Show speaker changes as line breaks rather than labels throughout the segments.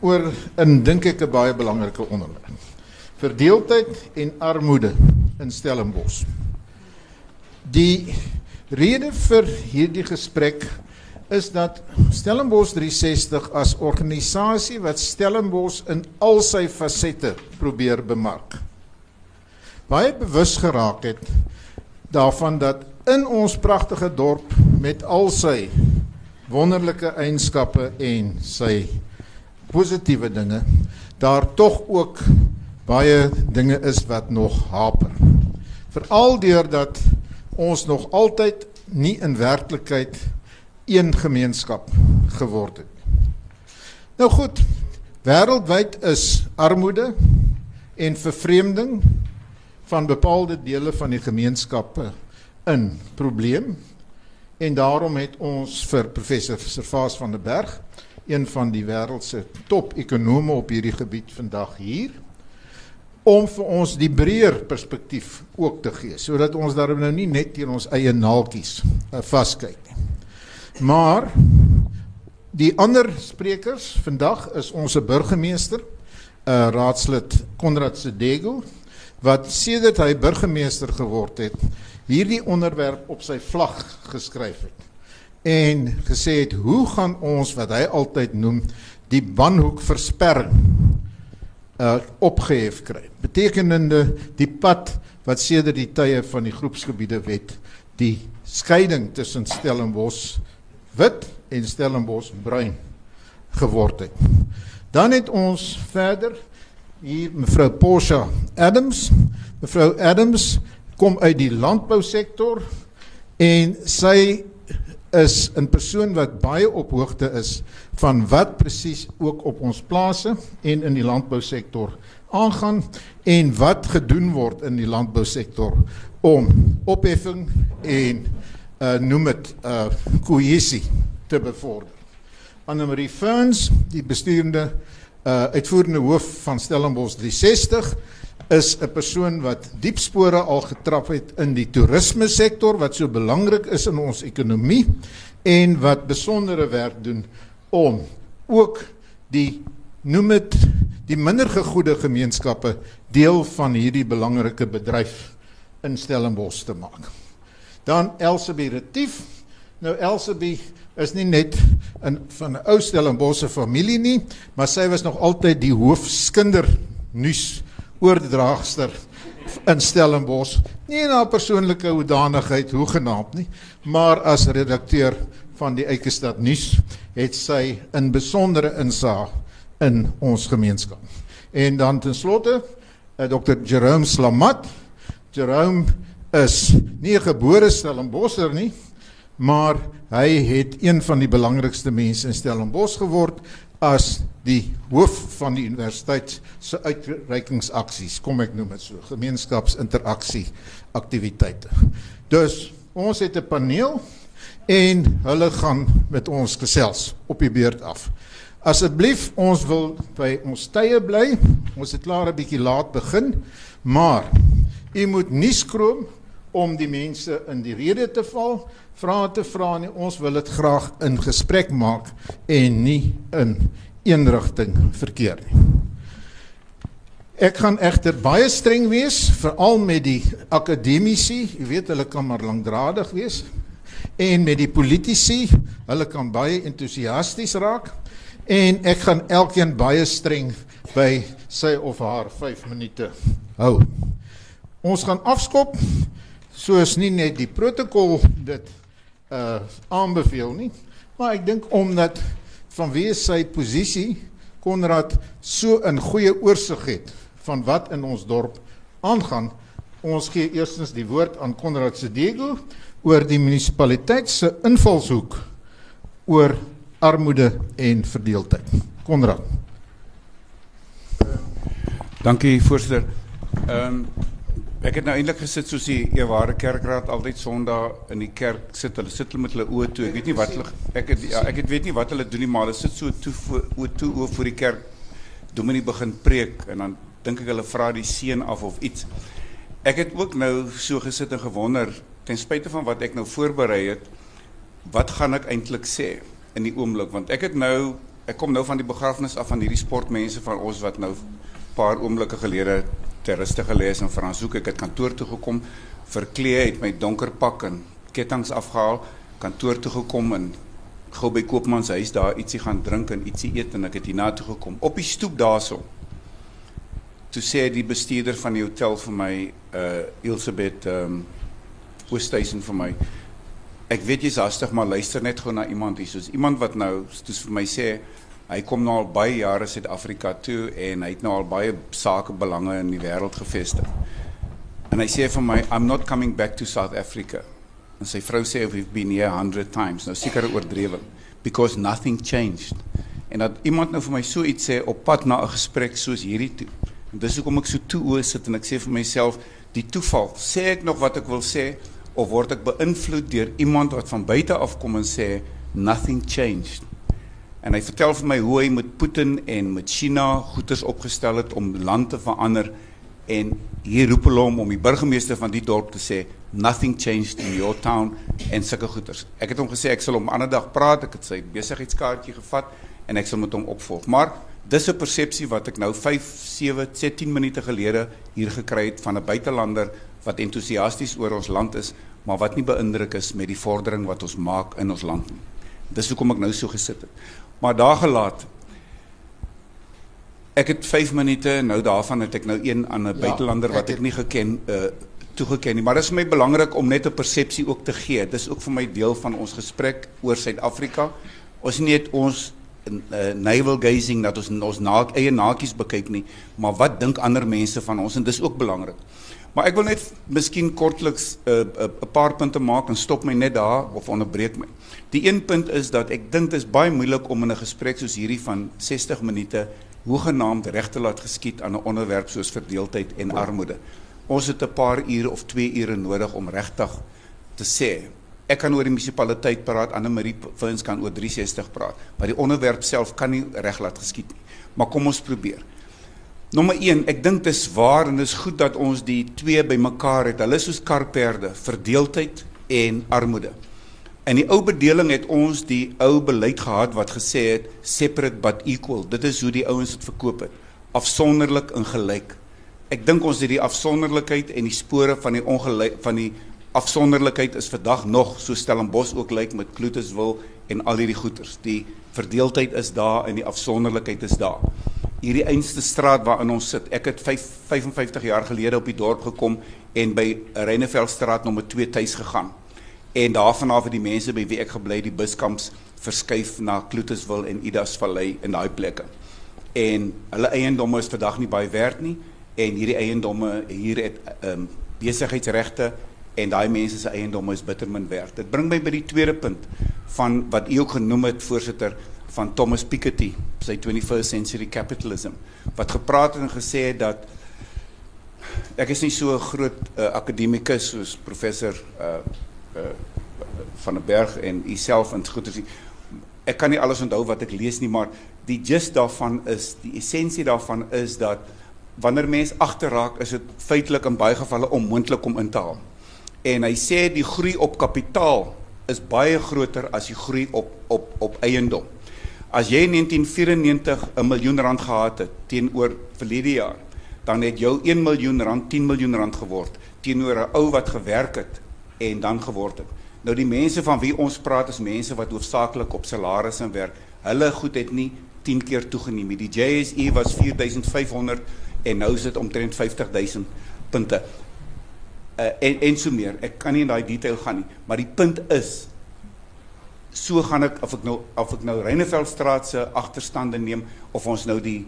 oor 'n dink ek 'n baie belangrike onderwerp. Verdeeldheid en armoede in Stellenbosch. Die rede vir hierdie gesprek is dat Stellenbosch 360 as organisasie wat Stellenbosch in al sy fasette probeer bemark. Baie bewus geraak het daarvan dat in ons pragtige dorp met al sy wonderlike eienskappe en sy positiewe dinge daar tog ook baie dinge is wat nog haper. Veral deurdat ons nog altyd nie in werklikheid een gemeenskap geword het. Nou goed, wêreldwyd is armoede en vervreemding van bepaalde dele van die gemeenskappe 'n probleem en daarom het ons vir professor Servaas van der Berg, een van die wêreld se top ekonome op hierdie gebied vandag hier om vir ons die breër perspektief ook te gee sodat ons daarom nou nie net teen ons eie naaltjies uh, vaskyk nie. Maar die ander sprekers vandag is ons burgemeester, uh raadslid Konrad Sedego wat sedert hy burgemeester geword het, hierdie onderwerp op sy vlag geskryf het en gesê het hoe gaan ons wat hy altyd noem die banhoek versperring uh opgehef kry. Betekenende die pad wat sedert die tye van die groepsgebiede wet die skeiding tussen Stellenbosch wit en Stellenbosch bruin geword het. Dan het ons verder hier mevrou Porsche Adams. Mevrou Adams kom uit die landbousektor en sy is 'n persoon wat baie op hoogte is van wat presies ook op ons plase en in die landbousektor aangaan en wat gedoen word in die landbousektor om opheffing en uh noem dit uh kohesie te bevorder. Anne-Marie Ferns, die besturende uh uitvoerende hoof van Stellenbosch 360 is 'n persoon wat diep spore al getrap het in die toerisme sektor wat so belangrik is in ons ekonomie en wat besondere werk doen om ook die noem dit die minder gegoede gemeenskappe deel van hierdie belangrike bedryf in Stellenbosch te maak. Dan Elsabie Retief. Nou Elsabie is nie net in van 'n ou Stellenbosse familie nie, maar sy was nog altyd die hoofskinder nuus oordraagster in Stellenbosch. Nie in haar persoonlike hoedanigheid hoegenaamd nie, maar as redakteur van die Eikestad nuus het sy 'n besondere insaag in ons gemeenskap. En dan ten slotte uh, Dr. Jerome Slamat. Jerome is nie 'n gebore Stellenbosser nie, maar hy het een van die belangrikste mense in Stellenbosch geword as die hoof van die universiteit se uitreikingsaksies, kom ek noem dit so, gemeenskapsinteraksie aktiwiteite. Dus ons het 'n paneel en hulle gaan met ons gesels op die beurt af. Asseblief, ons wil by ons tye bly. Ons het klaar 'n bietjie laat begin, maar u moet nie skroom om die mense in die rede te val, vrae te vra nie. Ons wil dit graag in gesprek maak en nie in een rigting verkeer nie. Ek gaan egter baie streng wees veral met die akademici, jy weet hulle kan maar lankdradig wees en met die politici, hulle kan baie entoesiasties raak en ek gaan elkeen baie streng by sy of haar 5 minute hou. Ons gaan afskop soos nie net die protokol dit uh aanbeveel nie, maar ek dink omdat vanweë sy posisie Konrad so 'n goeie oorsig het van wat in ons dorp aangaan. Ons gee eerstens die woord aan Konrad Sedego oor die munisipaliteit se invalshoek oor armoede en verdeeldheid. Konrad.
Dankie voorsitter. Ehm um, Ek het nou eintlik gesit soos die Eware Kerkraad altyd Sondag in die kerk sit. Hulle sit hulle met hulle oë toe. Ek weet nie wat hulle ek het ja, ek het weet nie wat hulle doen nie, maar hulle sit so toe oë toe oë voor die kerk. Dominee begin preek en dan dink ek hulle vra die seën af of iets. Ek het ook nou so gesit en gewonder ten spyte van wat ek nou voorberei het, wat gaan ek eintlik sê in die oomblik want ek het nou ek kom nou van die begrafnis af van hierdie sportmense van ons wat nou paar oomblikke gelede ter ruste gelê is in Franshoek. Ek het kantoor toe gekom, verkleed, het my donker pak en kettinge afgehaal, kantoor toe gekom en gou by Koopman se huis daar ietsie gaan drink en ietsie eet en ek het hier na toe gekom. Op die stoep daarso. Toe sê die bestuurder van die hotel vir my, uh Elisabeth ehm um, Oosthuizen vir my. Ek weet jy's hastig, maar luister net gou na iemand hier. Soos iemand wat nou soos vir my sê hy kom nou al baie jare Suid-Afrika toe en hy het nou al baie sake belange in die wêreld gevestig. En hy sê vir my I'm not coming back to South Africa. En sy vrou sê we've been here 100 times. Nou seker oordrewe because nothing changed. En dat iemand nou vir my so iets sê op pad na 'n gesprek soos hierdie toe. En dis hoekom ek so toe oë sit en ek sê vir myself die toeval. Sê ek nog wat ek wil sê of word ek beïnvloed deur iemand wat van buite af kom en sê nothing changed. En hy vertel vir my hoe hy met Putin en met China goeders opgestel het om land te verander en hier roep hulle hom om die burgemeester van die dorp te sê nothing changed in your town en sulke goeters. Ek het hom gesê ek sal hom ander dag praat, ek het sy besigheidskaartjie gevat en ek sal met hom opvolg. Maar dis 'n persepsie wat ek nou 5, 7, 10 minute gelede hier gekry het van 'n buitelander wat entoesiasties oor ons land is, maar wat nie beïndruk is met die vordering wat ons maak in ons land nie. Dis hoekom ek nou so gesit het. Maar daar gelaat Ek het 5 minute nou daarvan het ek nou een aan 'n ja, buitelander wat ek, ek nie geken uh toegeken nie, maar dit is vir my belangrik om net 'n persepsie ook te gee. Dit is ook vir my deel van ons gesprek oor Suid-Afrika. Ons nie net ons uh, navel gazing dat ons ons na, eie nakies bekyk nie, maar wat dink ander mense van ons en dis ook belangrik. Maar ek wil net miskien kortliks 'n uh, uh, paar punte maak en stop my net daar of onderbreek my. Die een punt is dat ek dink dit is baie moeilik om in 'n gesprek soos hierdie van 60 minute hoegenaamd reg te laat geskied aan 'n onderwerp soos verdeeldheid en armoede. Ons het 'n paar ure of 2 ure nodig om regtig te sê. Ek kan oor die munisipaliteit praat, Anne Marie Vins kan oor 360 praat, maar die onderwerp self kan nie reg laat geskied nie. Maar kom ons probeer. Nommer 1, ek dink dis waar en dis goed dat ons die twee bymekaar het. Hulle is soos karperde, verdeeldheid en armoede. In die ou bedeling het ons die ou beleid gehad wat gesê het separate but equal. Dit is hoe die ouens dit verkoop het. Afsonderlik en gelyk. Ek dink ons het die afsonderlikheid en die spore van die ongelyk van die afsonderlikheid is vandag nog so Stellenbosch ook lyk met Kloetuswil en al hierdie goeters. Die verdeeldheid is daar en die afsonderlikheid is daar. Hierdie einste straat waarin ons sit. Ek het 5 55 jaar gelede op die dorp gekom en by Reineveldstraat nommer 2 tuis gegaan en daarvan af het die mense by wie ek gebly die buskamps verskuif na Kloetuswil en Idas Vallei in daai plekke. En hulle eiendomme is vandag nie baie werd nie en hierdie eiendomme hier het ehm um, besigheidsregte en daai mense se eiendomme is bitter min werd. Dit bring my by die tweede punt van wat u ook genoem het voorsitter van Thomas Piketty, sy 21st century capitalism wat gepraat en gesê het dat ek is nie so 'n groot uh, akademikus soos professor uh, van 'n berg en u self en goed as ek kan nie alles onthou wat ek lees nie maar die gist daarvan is die essensie daarvan is dat wanneer mens agterraak is dit feitelik in baie gevalle onmoontlik om in te haal. En hy sê die groei op kapitaal is baie groter as die groei op op op eiendom. As jy in 1994 'n miljoen rand gehad het teenoor verlede jaar dan het jou 1 miljoen rand 10 miljoen rand geword teenoor 'n ou wat gewerk het en dan geword het. Nou die mense van wie ons praat is mense wat hoofsaaklik op salarisse werk. Hulle goed het nie 10 keer toegeneem nie. Die JSE was 4500 en nou is dit omtrent 50000 punte. Uh, en en so meer. Ek kan nie in daai detail gaan nie, maar die punt is so gaan ek of ek nou of ek nou Reineveldstraat se agterstande neem of ons nou die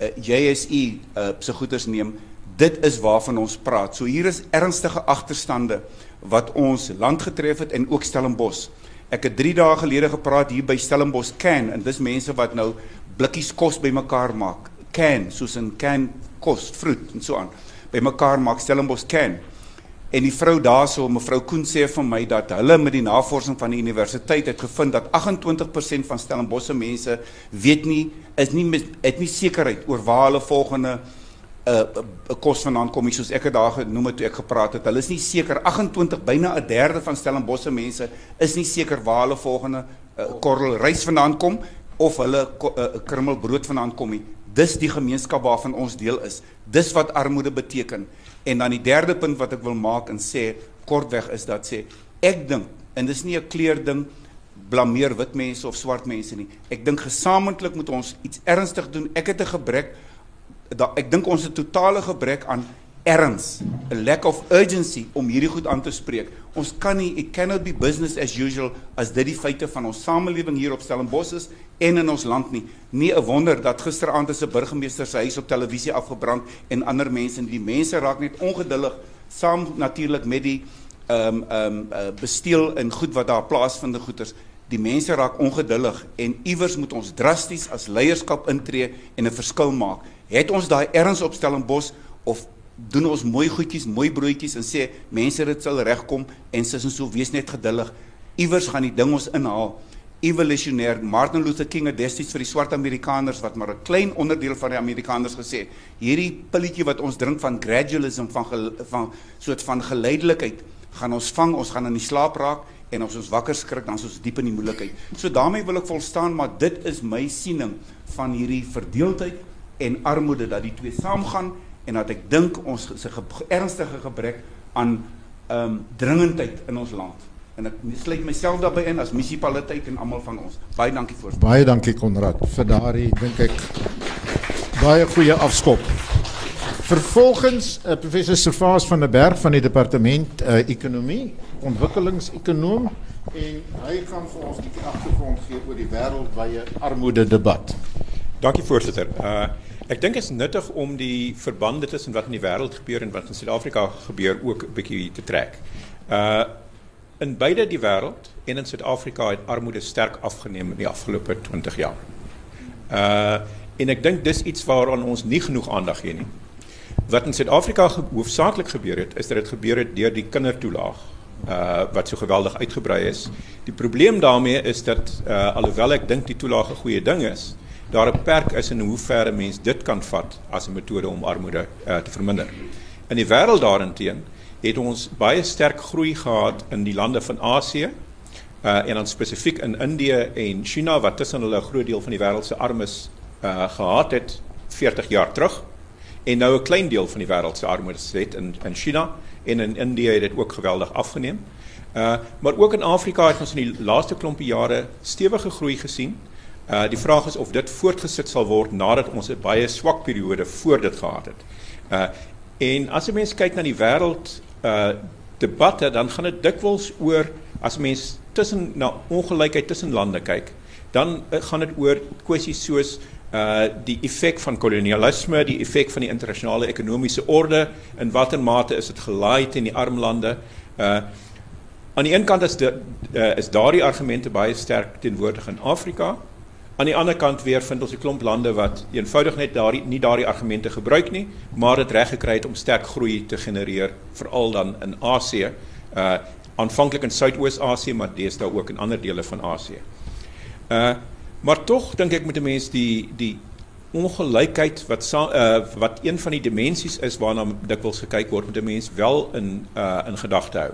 uh, JSE uh, se goeders neem, dit is waarvan ons praat. So hier is ernstige agterstande wat ons land getref het en ook Stellenbosch. Ek het 3 dae gelede gepraat hier by Stellenbosch Can en dis mense wat nou blikkies kos bymekaar maak. Can soos 'n can kos, vrot en so aan. Bymekaar maak Stellenbosch Can. En die vrou daarso, mevrou Koen sê vir my dat hulle met die navorsing van die universiteit het gevind dat 28% van Stellenbosch se mense weet nie is nie het nie sekerheid oor waar hulle volgende 'n uh, 'n kos vandaan kom hier soos ek het daar genoem het toe ek gepraat het. Hulle is nie seker 28 byna 'n derde van Stellenbosse mense is nie seker waar hulle volgende uh, korrel rys vandaan kom of hulle uh, krummel brood vanaand kom nie. Dis die gemeenskap waarvan ons deel is. Dis wat armoede beteken. En dan die derde punt wat ek wil maak en sê kortweg is dat sê ek dink en dis nie 'n kleur ding blameer wit mense of swart mense nie. Ek dink gesamentlik moet ons iets ernstig doen. Ek het 'n gebrek da, ek dink ons het totale gebrek aan erns, 'n lack of urgency om hierdie goed aan te spreek. Ons kan nie it cannot be business as usual as dit die feite van ons samelewing hier op Stellenbosch is en in ons land nie. Nie 'n wonder dat gisteraand 'n burgemeester se huis op televisie afgebrand en ander mense, die mense raak net ongeduldig saam natuurlik met die ehm um, ehm um, uh, besteel en goed wat daar plaasvind goeders. Die mense raak ongeduldig en iewers moet ons drasties as leierskap intree en 'n verskil maak. Het ons daai erns op Stellenbosch of doen ons mooi goedjies, mooi broodjies en sê mense dit sal regkom en sis en so wees net geduldig. Iewers gaan die ding ons inhaal. Evolutionêr Martin Luther King het destyds vir die swart Amerikaners wat maar 'n klein onderdeel van die Amerikaners gesê, hierdie pilletjie wat ons drink van gradualism van van soort van geleidelikheid gaan ons vang, ons gaan in die slaap raak en as ons wakker skrik dan is ons diep in die moeilikheid. So daarmee wil ek volstaan, maar dit is my siening van hierdie verdeeldheid en armoede dat die twee saamgaan en dat ek dink ons se ge ernstige gebrek aan ehm um, dringendheid in ons land. En ek sluit myself daarbey in as munisipaliteit en almal van ons. Baie dankie vir.
Baie dankie Konrad vir daardie dink ek baie goeie afskop. Vervolgens uh, professor Servaas van der Berg van die departement uh, ekonomie, ontwikkelingsekonoom en hy gaan vir ons 'n bietjie agtergrond gee oor die wêreldwye armoede debat.
Dankie voorzitter. Uh, ik denk het is nuttig om die verbanden tussen wat in die wereld gebeurt en wat in Zuid-Afrika gebeurt ook een beetje te trekken. Uh, in beide die wereld en in Zuid-Afrika het armoede sterk afgenomen in de afgelopen 20 jaar. Uh, en ik denk dit is iets waaraan ons niet genoeg aandacht geven. Wat in Zuid-Afrika ge hoofdzakelijk gebeurt, is dat het gebeurt door die kindertoelaag. Uh, wat so geweldig uitgebreid is. Die probleem daarmee is dat, uh, alhoewel ik denk die toelaag een goede ding is, daar 'n perk is in hoe ver 'n mens dit kan vat as 'n metode om armoede uh, te verminder. In die wêreld daarenteen het ons baie sterk groei gehad in die lande van Asië uh, en dan spesifiek in Indië en China wat tussen hulle 'n groot deel van die wêreld se armes uh, gehad het 40 jaar terug en nou 'n klein deel van die wêreld se armoede het in in China en in Indië het dit ook geweldig afgeneem. Uh, maar ook in Afrika het ons in die laaste klompie jare stewige groei gesien. Uh die vraag is of dit voortgesit sal word nadat ons 'n baie swak periode voor dit gehad het. Uh en as 'n mens kyk na die wêreld uh debatte dan gaan dit dikwels oor as mens tussen na ongelykheid tussen lande kyk, dan uh, gaan dit oor kwessies soos uh die effek van kolonialisme, die effek van die internasionale ekonomiese orde, in watter mate is dit gelaai teen die arm lande? Uh aan die een kant is dit uh, is daardie argumente baie sterk teenwoordig in Afrika. Aan die ander kant weer vind ons 'n klomp lande wat eenvoudig net daardie nie daardie argumente gebruik nie, maar dit reg gekry het om sterk groei te genereer, veral dan in Asië, uh aanvanklik in Suidoos-Asië, maar deesdae ook in ander dele van Asië. Uh maar tog dink ek met 'n mens die die ongelykheid wat uh wat een van die dimensies is waarna dikwels gekyk word met 'n mens wel in uh in gedagte hou.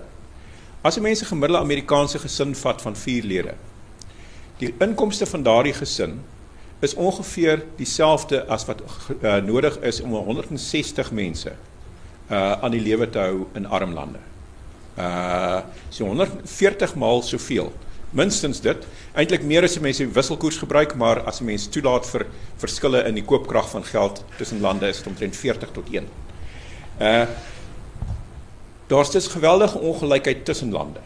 As 'n mens 'n gemiddelde Amerikaanse gesin vat van 4 lede, Die inkomste van daardie gesin is ongeveer dieselfde as wat uh, nodig is om 160 mense uh aan die lewe te hou in arm lande. Uh so 140 maal soveel. Minstens dit. Eintlik meer as mense wisselkoers gebruik, maar as mense toelaat vir verskille in die koopkrag van geld tussen lande is dit omtrent 40 tot 1. Uh daar's dus geweldige ongelykheid tussen lande.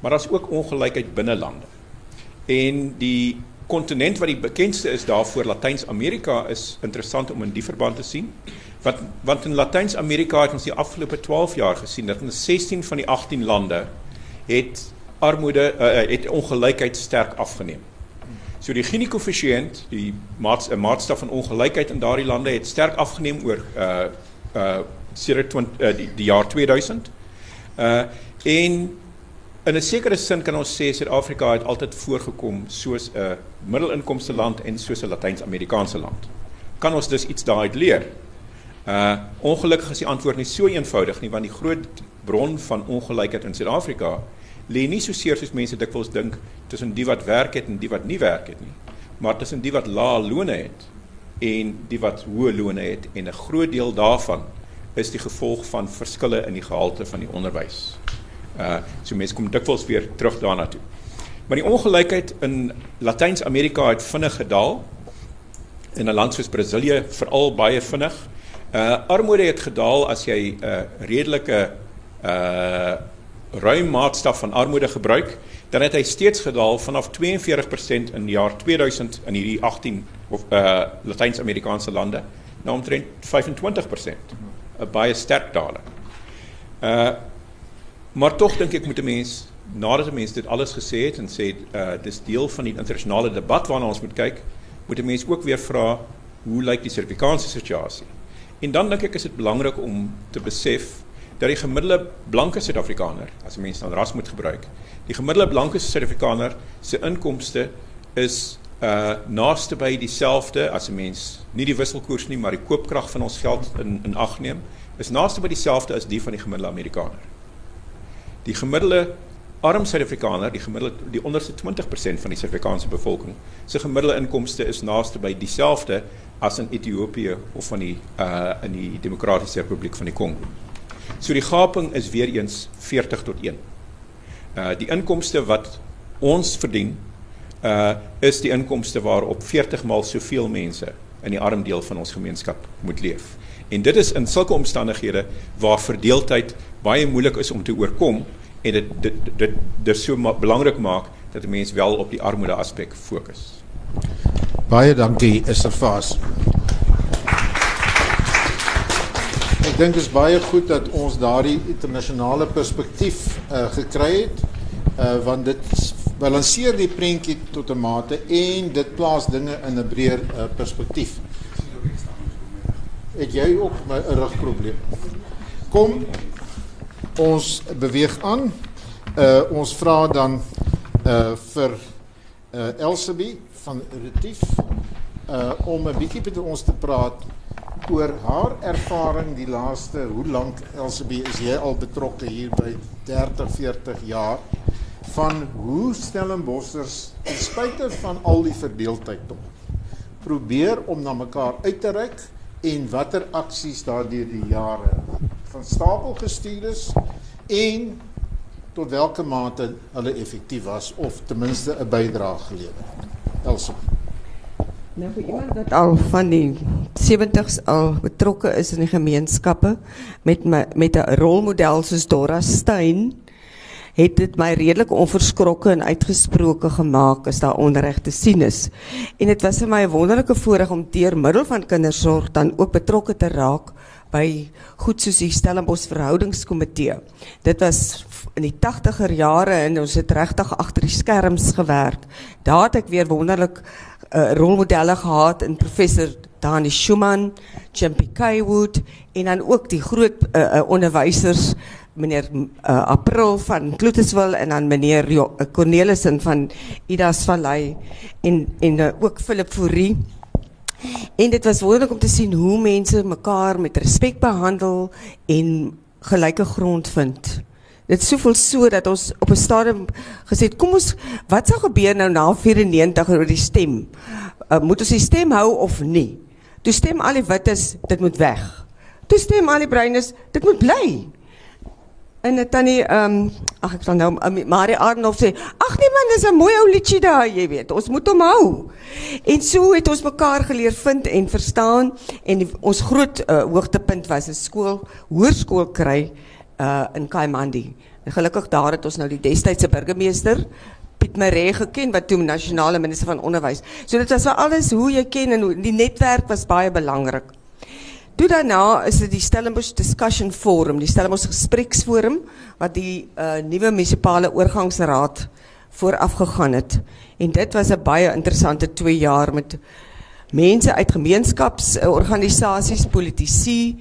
Maar daar's ook ongelykheid binne lande. En die kontinent wat die bekendste is daarvoor Latyns-Amerika is interessant om in die verband te sien. Want want in Latyns-Amerika het ons die afgelope 12 jaar gesien dat in 16 van die 18 lande het armoede uh, het ongelykheid sterk afgeneem. So die Gini-koëffisiënt, die maats maatstaf van ongelykheid in daardie lande het sterk afgeneem oor uh uh sedert uh, die, die jaar 2000. Uh en in 'n sekere sin kan ons sê Suid-Afrika het altyd voorgekom soos 'n middelinkomste land en soos 'n Latyns-Amerikaanse land. Kan ons dus iets daaruit leer? Uh ongelukkig is die antwoord nie so eenvoudig nie want die groot bron van ongelykheid in Suid-Afrika lê nie so seer soos mense dikwels dink tussen die wat werk het en die wat nie werk het nie. maar tussen die wat lae lone het en die wat hoë lone het en 'n groot deel daarvan is die gevolg van verskille in die gehalte van die onderwys. Uh so mense kom dikwels weer terug daarna toe. Maar die ongelykheid in Latyns-Amerika het vinnig gedaal. In 'n land soos Brasilië veral baie vinnig. Uh armoede het gedaal as jy 'n uh, redelike uh ruim maatstaf van armoede gebruik, dan het hy steeds gedaal vanaf 42% in die jaar 2000 in hierdie 18 of uh Latyns-Amerikaanse lande na omtrent 25%. 'n Baie sterk daling. Uh maar tog dink ek moet 'n mens nadat 'n mens dit alles gesê het en sê uh dis deel van die internasionale debat waarna ons moet kyk, moet 'n mens ook weer vra hoe lyk die Suid-Afrikaanse situasie? En dan dink ek is dit belangrik om te besef dat die gemiddelde blanke Suid-Afrikaner, as 'n mens dan ras moet gebruik, die gemiddelde blanke Suid-Afrikaner se inkomste is uh naaste by dieselfde as 'n mens nie die wisselkoers nie, maar die koopkrag van ons geld in in ag neem, is naaste by dieselfde as die van die gemiddelde Amerikaner. Die gemiddelde arm Suid-Afrikaner, die gemiddelde die onderste 20% van die Suid-Afrikaanse bevolking, se gemiddelde inkomste is naaste by dieselfde as in Ethiopië of van die uh in die Demokratiese Republiek van die Kongo. So die gaping is weer eens 40 tot 1. Uh die inkomste wat ons verdien uh is die inkomste waarop 40 maal soveel mense in die arm deel van ons gemeenskap moet leef. En dit is in sulke omstandighede waar verdeeldheid baie moeilik is om te oorkom en dit dit dit dit so ma belangrik maak dat 'n mens wel op die armoede aspek fokus.
Baie dankie, Esterfas. Ek dink dit is baie goed dat ons daardie internasionale perspektief uh, gekry het uh, want dit balanseer die prentjie tot 'n mate en dit plaas dinge in 'n breër uh, perspektief. Het jy ook 'n rugprobleem? Kom ons beweeg aan. Uh ons vra dan uh vir uh Elsabie van Retief uh om 'n bietjie met ons te praat oor haar ervaring die laaste hoe lank Elsabie is jy al betrokke hier by 30 40 jaar van hoe Stellenbossers ten spyte van al die verdeeldheid tog probeer om na mekaar uit te reik en watter aksies daardeur die jare van stapel gestuur is en tot watter mate hulle effektief was of ten minste 'n bydrae gelewer het. Elsabie
Nou vir iemand wat al van die 70s al betrokke is in die gemeenskappe met my, met 'n rolmodel soos Dora Steyn het dit my redelik onverskrokke en uitgesproke gemaak as daar onreg te sien is. En dit was vir my 'n wonderlike voorreg om deur middel van kindersorg dan ook betrokke te raak by goed soos die Stellenbosch verhoudingskomitee. Dit was in die 80er jare en ons het regtig agter die skerms gewerk. Daar het ek weer wonderlik uh, rolmodelle gehad in professor Dani Schumann, Chimpy Kaywood en dan ook die groot uh, uh, onderwysers meneer uh, April van Kloetiswil en dan meneer jo Cornelissen van Idas Vallei en en uh, ook Philip Fourie. En dit was wonderlik om te sien hoe mense mekaar met respek behandel en gelyke grond vind. Dit is soveel so dat ons op 'n stadium gesê het, kom ons wat sou gebeur nou na 94 oor die stem? Uh, moet ons die stem hou of nie? Toe stem al die wites, dit moet weg. Toe stem al die bruines, dit moet bly. En dit tannie ehm um, ag ek sal nou um, Marie Arnold sê, ag nee man, dis 'n mooi ou liedjie daar, jy weet. Ons moet hom hou. En so het ons mekaar geleer vind en verstaan en die, ons groot uh, hoogtepunt was 'n skool, hoërskool kry uh in Kaimandi. En gelukkig daar het ons nou die destydse burgemeester Piet Maree geken wat toe nasionale minister van onderwys. So dit was vir alles hoe jy ken en hoe die netwerk was baie belangrik. Toe daarna is dit die Stellenbosch Discussion Forum, die Stellenbosch Gespreksforum wat die uh nuwe munisipale oorgangsraad vooraf gegaan het. En dit was 'n baie interessante 2 jaar met mense uit gemeenskapsorganisasies, politici,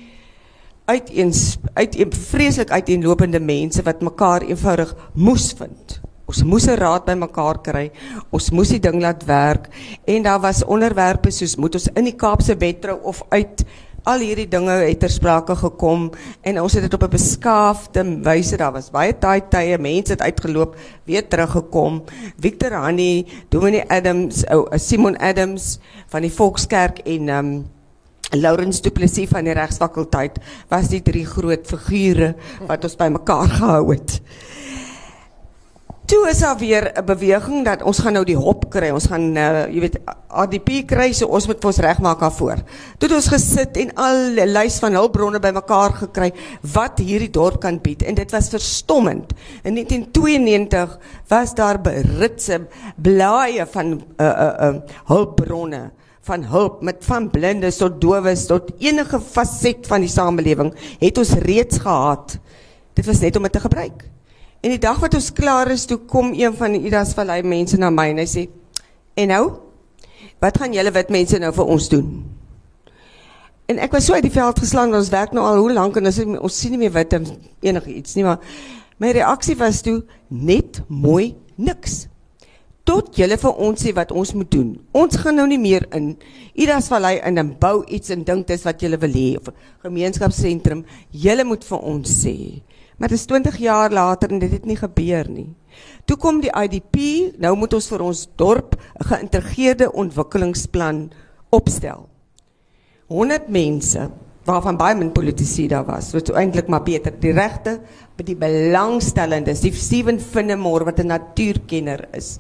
uiteens uiteen vreeslik uiteenlopende mense wat mekaar eenvoudig moes vind. Ons moes 'n raad by mekaar kry. Ons moes die ding laat werk en daar was onderwerpe soos moet ons in die Kaapse wettrou of uit Al hierdie dinge het ter sprake gekom en ons het dit op 'n beskaafde wyse. Daar was baie taai tye, mense het uitgeloop, weer teruggekom. Victor Hanni, Dominee Adams, ou oh, Simon Adams van die Volkskerk en um, Laurens Du Plessis van die regsfakulteit was die drie groot figure wat ons bymekaar gehou het. Toe is daar weer 'n beweging dat ons gaan nou die hop kry. Ons gaan uh, jy weet ADP kry, so ons moet ons regmaak daarvoor. Toe het ons gesit en al 'n lys van hulpbronne bymekaar gekry wat hierdie dorp kan bied en dit was verstommend. In 1992 was daar beritse blaaie van uh, uh, uh, hulpbronne van hulp met van blindes tot dowes tot enige faset van die samelewing het ons reeds gehad. Dit was net om dit te gebruik. En die dag wat ons klaar is, toe kom een van die Idas Vallei mense na my en hy sê: "En nou? Wat gaan julle wit mense nou vir ons doen?" En ek was so uit die veld geslaan, ons werk nou al hoe lank en ons, ons sien nie meer wit en enige iets nie, maar my reaksie was toe net mooi niks. Tot julle vir ons sê wat ons moet doen. Ons gaan nou nie meer in Idas Vallei in en bou iets en dink dis wat julle wil hê of gemeenskapsentrum. Julle moet vir ons sê. Maar dit is 20 jaar later en dit het nie gebeur nie. Toe kom die IDP, nou moet ons vir ons dorp 'n geïntegreerde ontwikkelingsplan opstel. 100 mense waarvan baie min politici daar was. Wat eintlik maar beter die regte by die belangstellendes, die Steven Finnemore wat 'n natuurkenner is.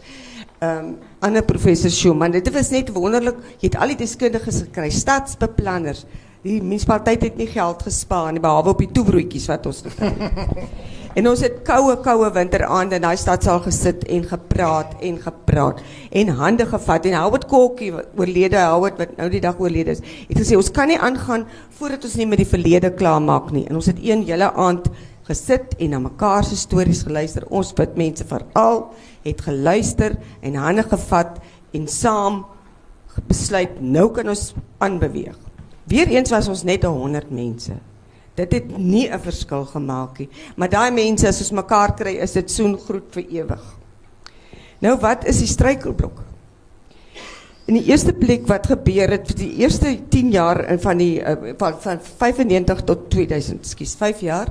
Um, ander professor Schumann, dit was net wonderlik. Jy het al die deskundiges gekry, stadsbeplanners, die munisipaliteit het nie geld gespaar nie behalwe op die toebroodjies wat ons gekry het. en ons het koue koue winteraande in daai stadsaal gesit en gepraat en gepraat en hande gevat. En Howard Kokkie oorlede Howard wat nou die dag oorlede is het gesê ons kan nie aangaan voordat ons nie met die verlede klaar maak nie. En ons het een hele aand gesit en na mekaar se stories geluister. Ons wit mense veral het geluister en hande gevat en saam besluit nou kan ons aanbeweeg Weereens was ons net 100 mense. Dit het nie 'n verskil gemaak nie, maar daai mense as ons mekaar kry, is dit soen groet vir ewig. Nou wat is die struikelblok? In die eerste plek wat gebeur het vir die eerste 10 jaar van die uh, van, van 95 tot 2000, skus, 5 jaar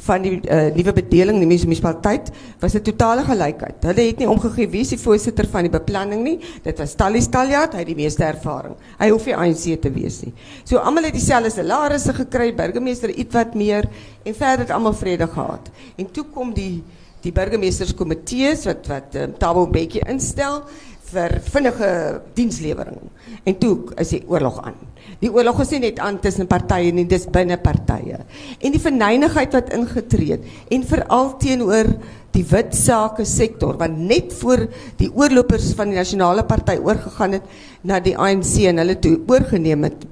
van die uh, nuwe bedeling in die munisipaliteit was 'n totale gelykheid. Hulle het nie omgegee wie die voorsitter van die beplanning nie. Dit was Tali Staljaard, hy het die meeste ervaring. Hy hoef nie ANC te wees nie. So almal het dieselfde salarisse gekry, burgemeester ietwat meer en verder het almal vrede gehad. En toe kom die die burgemeesterskomitees wat wat um, Tabo Bekkie instel vir vinnige dienslewering. En toe is die oorlog aan. Die oorlog is nie net aan tussen partye nie, dis binne partye. En die verneinigheid wat ingetree het en veral teenoor die wit sake sektor wat net voor die oorlopers van die nasionale party oorgegaan het na die ANC en hulle toe oorgeneem het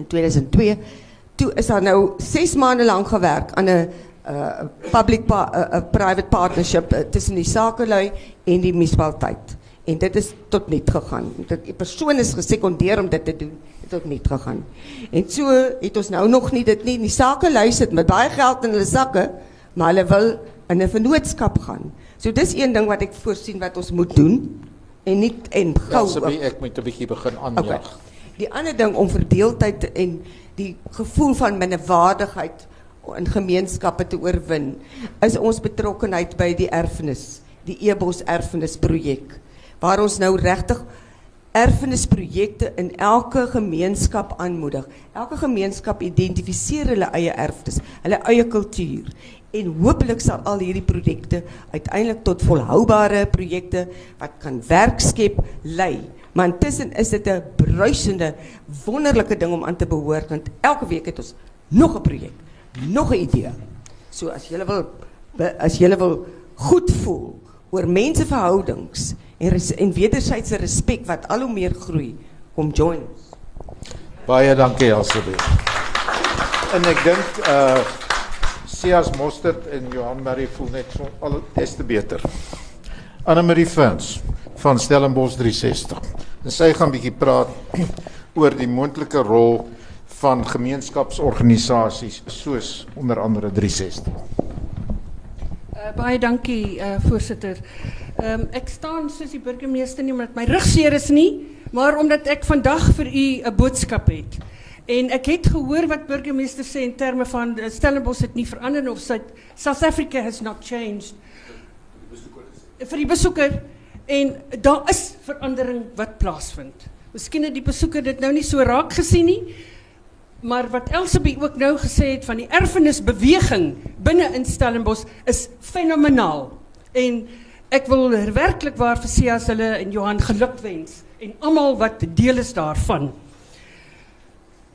in 2002. Toe is daar nou 6 maande lank gewerk aan 'n uh public pa, uh, private partnership uh, tussen die sakelui en die munisipaliteit. En dit is tot niet gegaan. Die persoon is gesekondeer om dit te doen, het tot niet gegaan. En so het ons nou nog nie dit nie. Die sake luister met baie geld in hulle sakke, maar hulle wil in 'n vennootskap gaan. So dis een ding wat ek voorsien wat ons moet doen en nie en gou.
Ja, ek moet 'n bietjie begin aanjaag. Okay.
Die ander ding om verdeeldheid en die gevoel van minderwaardigheid in gemeenskappe te oorwin, is ons betrokkenheid by die erfenis, die Ebos erfenisprojek waar ons nou regtig erfenisprojekte in elke gemeenskap aanmoedig. Elke gemeenskap identifiseer hulle eie erfenis, hulle eie kultuur en hopelik sal al hierdie projekte uiteindelik tot volhoubare projekte wat kan werk skep lei. Maar intussen is dit 'n bruisende, wonderlike ding om aan te behoort want elke week het ons nog 'n projek, nog 'n idee. So as jy wil as jy wil goed voel oor menseverhoudings en res, en wederwysige respek wat al hoe meer groei, kom join ons.
Baie dankie Elsabie. En ek dink uh Sias Mostert en Johan Marie voel net so al des te beter. Anne Marie Fans van Stellenbosch 360. En sy gaan bietjie praat oor die moontlike rol van gemeenskapsorganisasies soos onder andere 360.
Uh, baie dankie uh, voorsitter. Um, ek staan soos die burgemeester nie omdat my rug seer is nie, maar omdat ek vandag vir u 'n boodskap het. En ek het gehoor wat burgemeester sê in terme van eh, Stellenbosch het nie verander of South, South Africa has not changed. Vir die besoeker en daar is verandering wat plaasvind. Miskien het die besoeker dit nou nie so raak gesien nie. Maar wat Elsabie ook nou gesê het van die erfenisbeweging binne in Stellenbosch is fenomenaal. En ek wil werklik waar vir Sias hulle en Johan gelukwens en almal wat deel is daarvan.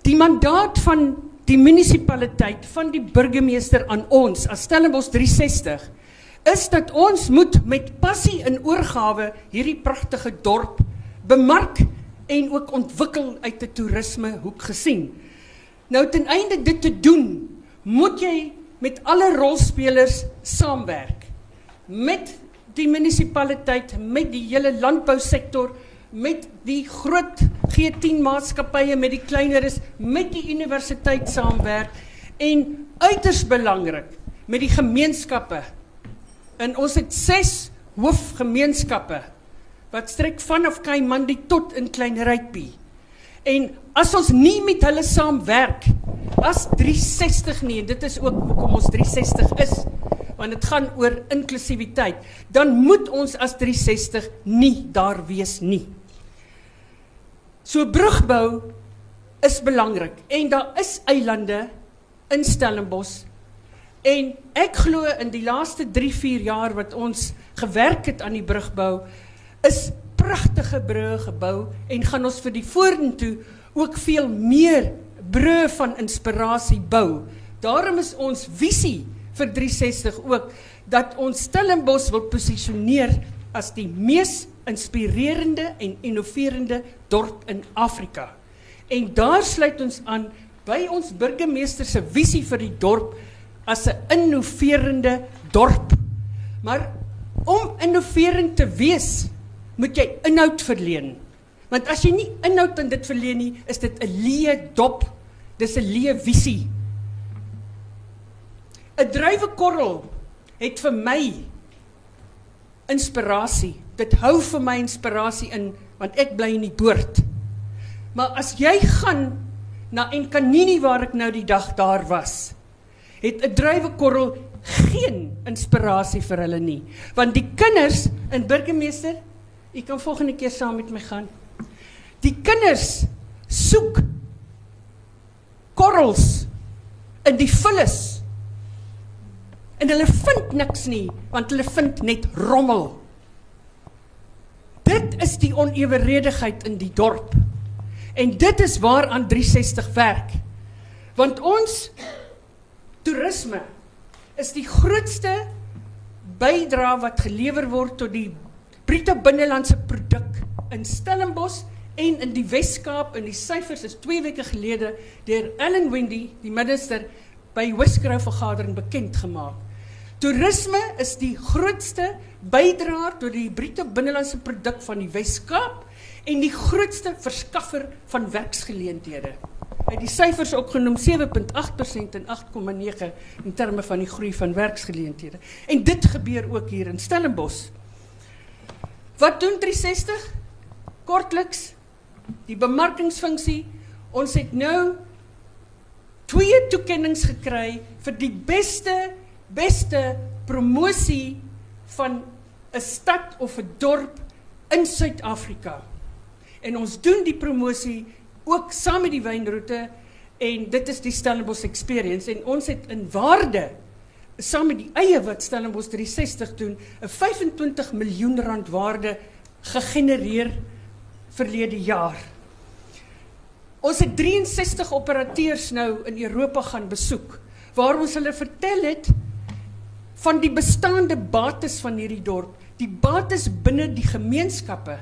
Die mandaat van die munisipaliteit van die burgemeester aan ons as Stellenbosch 360 is dat ons moet met passie en oorgawe hierdie pragtige dorp bemark en ook ontwikkel uit 'n toerisme hoek gesien. Nou ten einde dit te doen, moet jy met alle rolspelers saamwerk. Met die munisipaliteit, met die hele landbousektor, met die groot G10 maatskappye, met die kleineres, met die universiteit saamwerk en uiters belangrik met die gemeenskappe. En ons het 6 hoofgemeenskappe wat strek vanaf Kaimandi tot in Klein Rypie. En as ons nie met hulle saamwerk as 360 nie, dit is ook hoekom ons 360 is, want dit gaan oor inklusiwiteit, dan moet ons as 360 nie daar wees nie. So brugbou is belangrik en daar is eilande in Stellenbosch en ek glo in die laaste 3-4 jaar wat ons gewerk het aan die brugbou is pragtige brûe gebou en gaan ons vir die vorentoe ook veel meer brûe van inspirasie bou. Daarom is ons visie vir 360 ook dat ons Stellenbosch wil posisioneer as die mees inspirerende en innoverende dorp in Afrika. En daar sluit ons aan by ons burgemeester se visie vir die dorp as 'n innoverende dorp. Maar om innoverend te wees, moet jy inhoud verleen. Want as jy nie inhoud in dit verleen nie, is dit 'n leë dop. Dis 'n leë visie. 'n Druiwekorrel het vir my inspirasie. Dit hou vir my inspirasie in want ek bly in die boord. Maar as jy gaan na Enkanini waar ek nou die dag daar was, het 'n druiwekorrel geen inspirasie vir hulle nie. Want die kinders in burgemeester U kan volgende keer saam met my gaan. Die kinders soek korrels in die vullis. En hulle vind niks nie, want hulle vind net rommel. Dit is die oneweredigheid in die dorp. En dit is waaraan 360 werk. Want ons toerisme is die grootste bydra wat gelewer word tot die bruto binnelandse produk in Stellenbosch en in die Wes-Kaap en die syfers is 2 weke gelede deur Ellen Wendy, die minister by Wisgrow vergadering bekend gemaak. Toerisme is die grootste bydraer tot die bruto binnelandse produk van die Wes-Kaap en die grootste verskaffer van werksgeleenthede. Hy het die syfers opgenoem 7.8% en 8.9 in terme van die groei van werksgeleenthede. En dit gebeur ook hier in Stellenbosch. Wat doen 360? Kortliks die bemarkingsfunksie. Ons het nou twee toekenninge gekry vir die beste beste promosie van 'n stad of 'n dorp in Suid-Afrika. En ons doen die promosie ook saam met die wynroete en dit is die Stellenbosch Experience en ons het in waarde saam met die eie wat Stellenbosch 360 doen, 'n 25 miljoen rand waarde gegenereer verlede jaar. Ons het 63 operateurs nou in Europa gaan besoek waar ons hulle vertel het van die bestaande bates van hierdie dorp, die bates binne die gemeenskappe.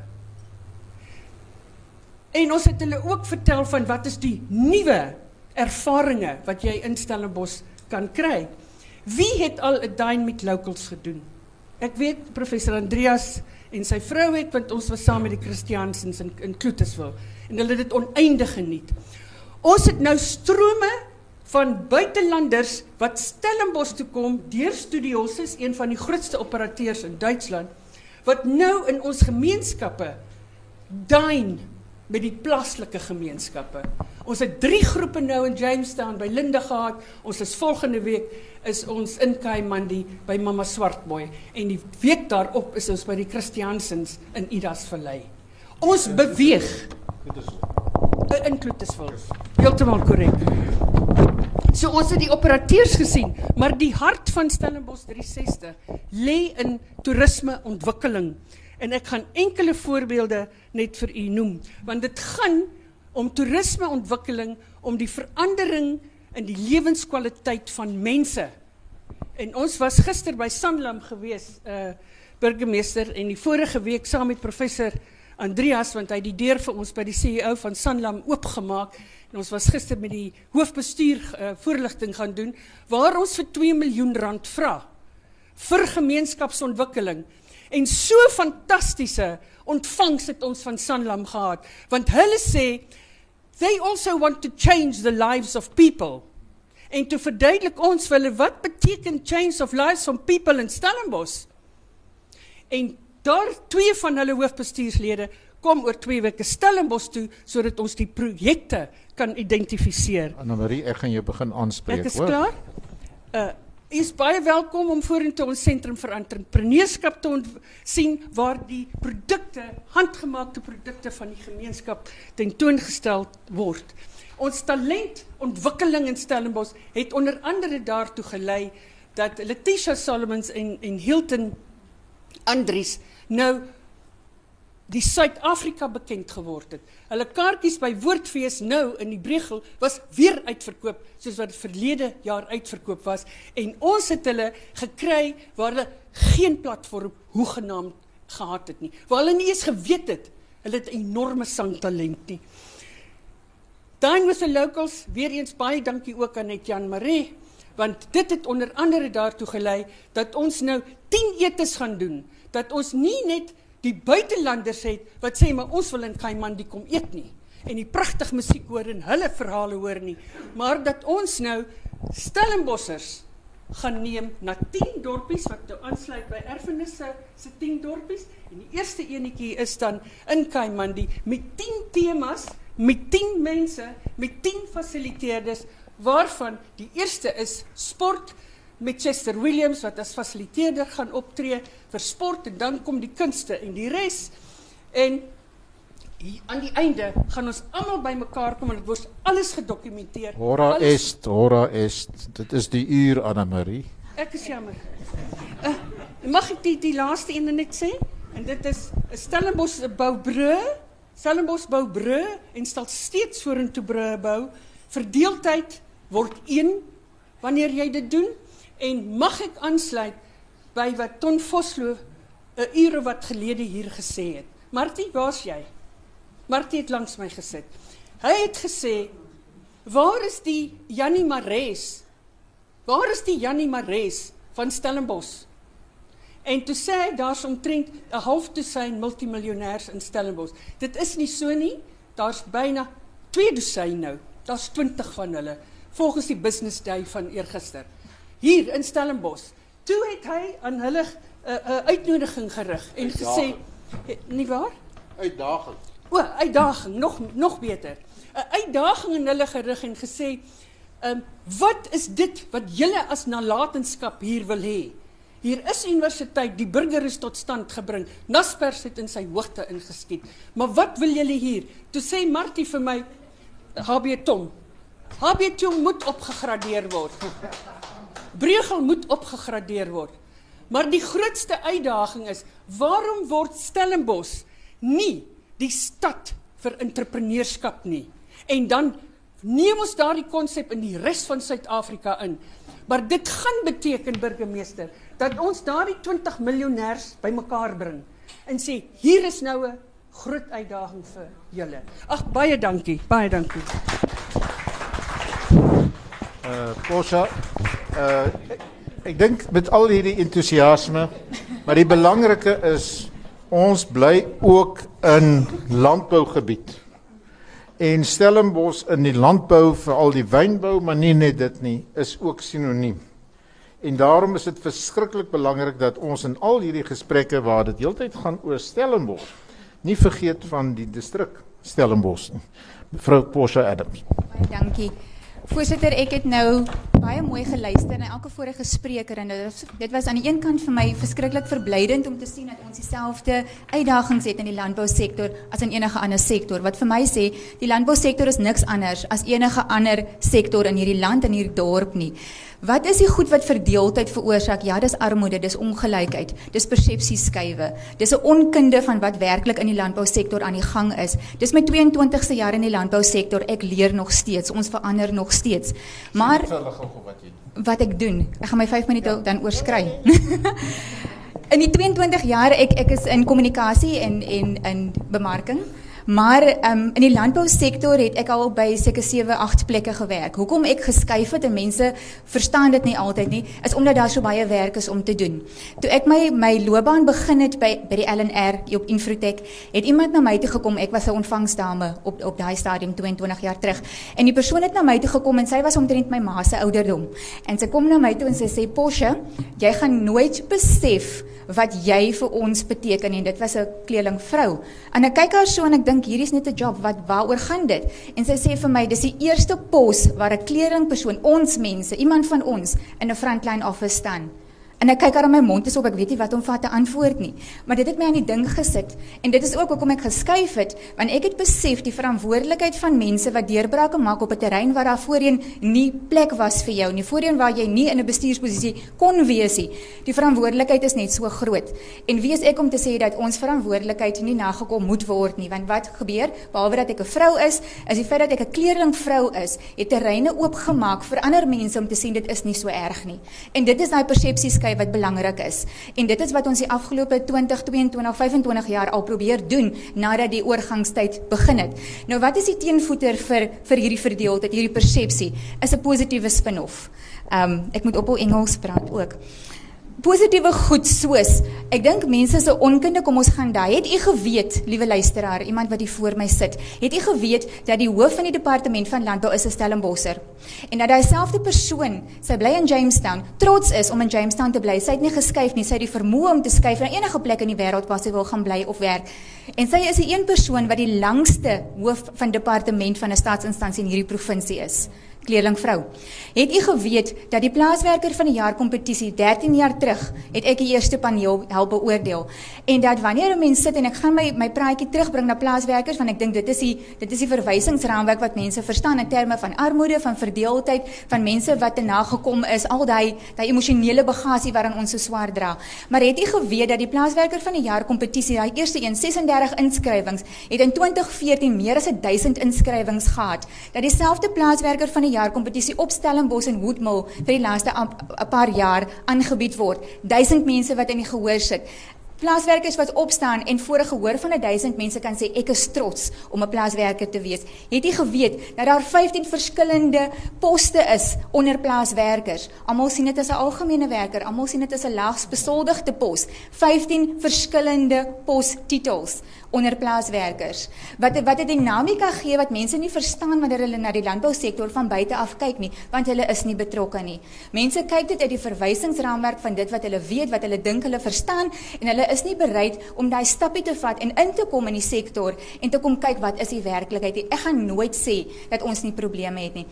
En ons het hulle ook vertel van wat is die nuwe ervarings wat jy in Stellenbosch kan kry. Wie het al 'n dine met locals gedoen? Ek weet professor Andreas en sy vrou het want ons was saam met die Christiansens in in Kloetiswil en hulle het dit oneindig geniet. Ons het nou strome van buitelanders wat Stellenbosch toe kom deur Studios is een van die grootste operateurs in Duitsland wat nou in ons gemeenskappe dine met die plaaslike gemeenskappe. Ons het drie groepe nou in Jamestown by Linde gehad. Ons is volgende week is ons in Kaimandi by Mama Swartboy en die week daarop is ons by die Christiansens in Idas Vallei. Ons beweeg. Eh, In Kloetisville. Heeltemal korrek. So ons het die operateurs gesien, maar die hart van Stellenbosch 360 lê in toerisme ontwikkeling. En ek gaan enkele voorbeelde net vir u noem, want dit gaan om toerisme ontwikkeling om die verandering in die lewenskwaliteit van mense. En ons was gister by Sanlam gewees, uh burgemeester en die vorige week saam met professor Andreas want hy het die deur vir ons by die CEO van Sanlam oopgemaak en ons was gister met die hoofbestuur uh, voorligting gaan doen waar ons vir 2 miljoen rand vra vir gemeenskapsontwikkeling. En so fantastiese ontvangs het ons van Sanlam gehad want hulle sê they also want to change the lives of people. En toe verduidelik ons vir hulle wat beteken change of lives from people in Stellenbosch? En daar twee van hulle hoofbestuurslede kom oor 2 weke Stellenbosch toe sodat ons die projekte kan identifiseer.
Anna Marie, ek gaan jou begin aanspreek,
Ek is klaar. Uh u is baie welkom om vorentoe ons sentrum vir entrepreneurskap te sien waar die produkte, handgemaakte produkte van die gemeenskap tentoongestel word. Ons talentontwikkeling in Stellenbosch het onder andere daartoe gelei dat Letitia Solomons en en Hilton Andries nou die Suid-Afrika bekend geword het. Hulle kaartjies by Woordfees nou in die Bregel was weer uitverkoop soos wat verlede jaar uitverkoop was en ons het hulle gekry waar hulle geen platform hoegenaamd gehad het nie. Waar hulle nie eens geweet het hulle het enorme sangtalent nie. Dine with the locals, weer eens baie dankie ook aan net Jan Maree want dit het onder andere daartoe gelei dat ons nou 10 etes gaan doen dat ons nie net die buitelanders het wat sê maar ons wil in Kaimandi kom eet nie. En die pragtig musiek hoor en hulle verhale hoor nie. Maar dat ons nou Stellenbossers gaan neem na 10 dorpies wat nou aansluit by erfenisse se 10 dorpies. En die eerste enetjie is dan in Kaimandi met 10 temas met 10 mense met 10 fasiliteerders waarvan die eerste is sport met Chester Williams wat as fasiliteerder gaan optree vir sport en dan kom die kunste en die res en hier aan die einde gaan ons almal bymekaar kom en dit word alles gedokumenteer.
Hora
alles,
est, hora est. Dit is die uur Anna Marie.
Ek is jammer. Uh, mag ek die die laaste een net sê? En dit is 'n Stellenbosch bou brûe, Stellenbosch bou brûe en stel steeds vorentoe brûe bou. Verdeeldheid word een wanneer jy dit doen en mag ek aansluit by wat Ton Vosloo 'n ure wat gelede hier gesê het. Martie, waar's jy? Martie het langs my gesit. Hy het gesê, "Waar is die Jannie Mares? Waar is die Jannie Mares van Stellenbosch?" En toe sê hy daar's omtrent 'n half dosyn multimiljonêers in Stellenbosch. Dit is nie so nie. Daar's byna 2 dosyn nou. Daar's 20 van hulle volgens die business day van eergister. Hier in Stellenbosch. Toe het hy aan hulle 'n uh, 'n uh, uitnodiging gerig en gesê, "Nie waar?"
Uitdaging.
O, uitdaging, nog nog beter. 'n Uitdaging in hulle gerig en gesê, "Ehm um, wat is dit wat julle as nalatenskap hier wil hê?" Hier is universiteit, die burger is tot stand gebring. Naspers het in sy hoogte ingeskiet. Maar wat wil julle hier? Toe sê Martie vir my, HB Tom. HB Tom moet opgegradeer word. Bregel moet opgegradeer word. Maar die grootste uitdaging is, waarom word Stellenbosch nie die stad vir entrepreneurskap nie? En dan neem ons daardie konsep in die res van Suid-Afrika in. Maar dit gaan beteken burgemeester dat ons daardie 20 miljonêers bymekaar bring en sê hier is nou 'n groot uitdaging vir julle. Ag baie dankie, baie dankie.
Uh Posha, uh ek, dink met al hierdie entoesiasme, maar die belangrike is ons bly ook in landbougebied. En Stellenbosch in die landbou, veral die wynbou, maar nie net dit nie, is ook sinoniem. En daarom is dit verskriklik belangrik dat ons in al hierdie gesprekke waar dit heeltyd gaan oor Stellenbosch, nie vergeet van die distrik Stellenbosch. Mevrou Portia Adams.
Baie dankie. Voorsitter, ek het nou baie mooi geluister na elke vorige spreker en dit was, aan die een kant vir my verskriklik verblydend om te sien dat ons dieselfde uitdagings het in die landbousektor as in enige ander sektor. Wat vir my sê, die landbousektor is niks anders as enige ander sektor in hierdie land en hierdie dorp nie. Wat is die goed wat verdeeldheid veroorsaak? Ja, dis armoede, dis ongelykheid, dis persepsieskuiwe. Dis 'n onkunde van wat werklik in die landbousektor aan die gang is. Dis my 22ste jaar in die landbousektor. Ek leer nog steeds. Ons verander nog steeds. Maar wat ek doen, ek gaan my 5 minute ja. dan oorskry. in die 22 jaar ek ek is in kommunikasie en en in bemarking. Maar um, in die landbousektor het ek al by seker 7, 8 plekke gewerk. Hoekom ek geskuif het en mense verstaan dit nie altyd nie, is omdat daar so baie werk is om te doen. Toe ek my my loopbaan begin het by by die LNR op Infrotech, het iemand na my toe gekom. Ek was 'n ontvangsdame op op daai stadium 22 jaar terug. En die persoon het na my toe gekom en sy was omtrent my ma se ouderdom. En sy kom na my toe en sy sê: "Porsche, jy gaan nooit besef wat jy vir ons beteken en dit was 'n kleerling vrou. En ek kyk haar so en ek dink hierdie is net 'n job wat waaroor gaan dit? En sy sê vir my dis die eerste pos waar 'n kleerling persoon ons mense, iemand van ons in 'n frontline office staan. En ek kyk haar in my mond is op, ek weet nie wat om vir te antwoord nie. Maar dit het my aan die ding gesit. En dit is ook hoekom ek geskuif het, want ek het besef die verantwoordelikheid van mense wat deurbrake maak op 'n terrein waar daar voorheen nie plek was vir jou nie, voorheen waar jy nie in 'n bestuursposisie kon wees nie. Die verantwoordelikheid is net so groot. En wie is ek om te sê dat ons verantwoordelikheid nie nagekom moet word nie, want wat gebeur? Behalwe dat ek 'n vrou is, is die feit dat ek 'n kleerling vrou is, het terreine oopgemaak vir ander mense om te sien dit is nie so erg nie. En dit is daai persepsies skei wat belangrik is. En dit is wat ons die afgelope 20, 22, 25 jaar al probeer doen nadat die oorgangstyd begin het. Nou wat is die teenvoeter vir vir hierdie verdeeldheid, hierdie persepsie? Is 'n positiewe spin-off. Ehm um, ek moet ophou Engels praat ook positiewe goed soos ek dink mense se onkunde kom ons gaan daai het u geweet liewe luisteraar iemand wat hier voor my sit het u geweet dat die hoof van die departement van landbou is 'n Stellenbosser en dat daai selfde persoon sy bly in Jamestown trots is om in Jamestown te bly. Sy het nie geskuif nie sy het die vermoë om te skuif na enige plek in die wêreld waar sy wil gaan bly of werk. En sy is die een persoon wat die langste hoof van departement van 'n staatsinstansie in hierdie provinsie is kleerling vrou. Het u geweet dat die plaaswerker van die jaar kompetisie 13 jaar terug het ek die eerste paneel help beoordeel en dat wanneer 'n mens sit en ek gaan my my praatjie terugbring na plaaswerkers want ek dink dit is die dit is die verwysingsraamwerk wat mense verstaan in terme van armoede, van verdeeldheid, van mense wat te nagekom is, al daai daai emosionele bagasie waaraan ons so swaar dra. Maar het u geweet dat die plaaswerker van die jaar kompetisie, daai eerste een 36 inskrywings, het in 2014 meer as 1000 inskrywings gehad. Dat dieselfde plaaswerker van die jaar kompetisie op Stellenbosch en Woodmill vir die laaste 'n paar jaar aangebied word. Duisend mense wat in die gehoor sit. Plaaswerkers wat opstaan en voor 'n gehoor van 1000 mense kan sê ek is trots om 'n plaaswerker te wees. Het jy geweet dat daar 15 verskillende poste is onder plaaswerkers? Almal sien dit as 'n algemene werker, almal sien dit as 'n laags besoldigde pos. 15 verskillende postitels onder plaaswerkers. Wat wat 'n dinamika gee wat mense nie verstaan wanneer hulle na die landbousektor van buite af kyk nie, want hulle is nie betrokke nie. Mense kyk dit uit die verwysingsraamwerk van dit wat hulle weet, wat hulle dink hulle verstaan en hulle is nie bereid om daai stappie te vat en in te kom in die sektor en te kom kyk wat is die werklikheid. Ek gaan nooit sê dat ons nie probleme het nie.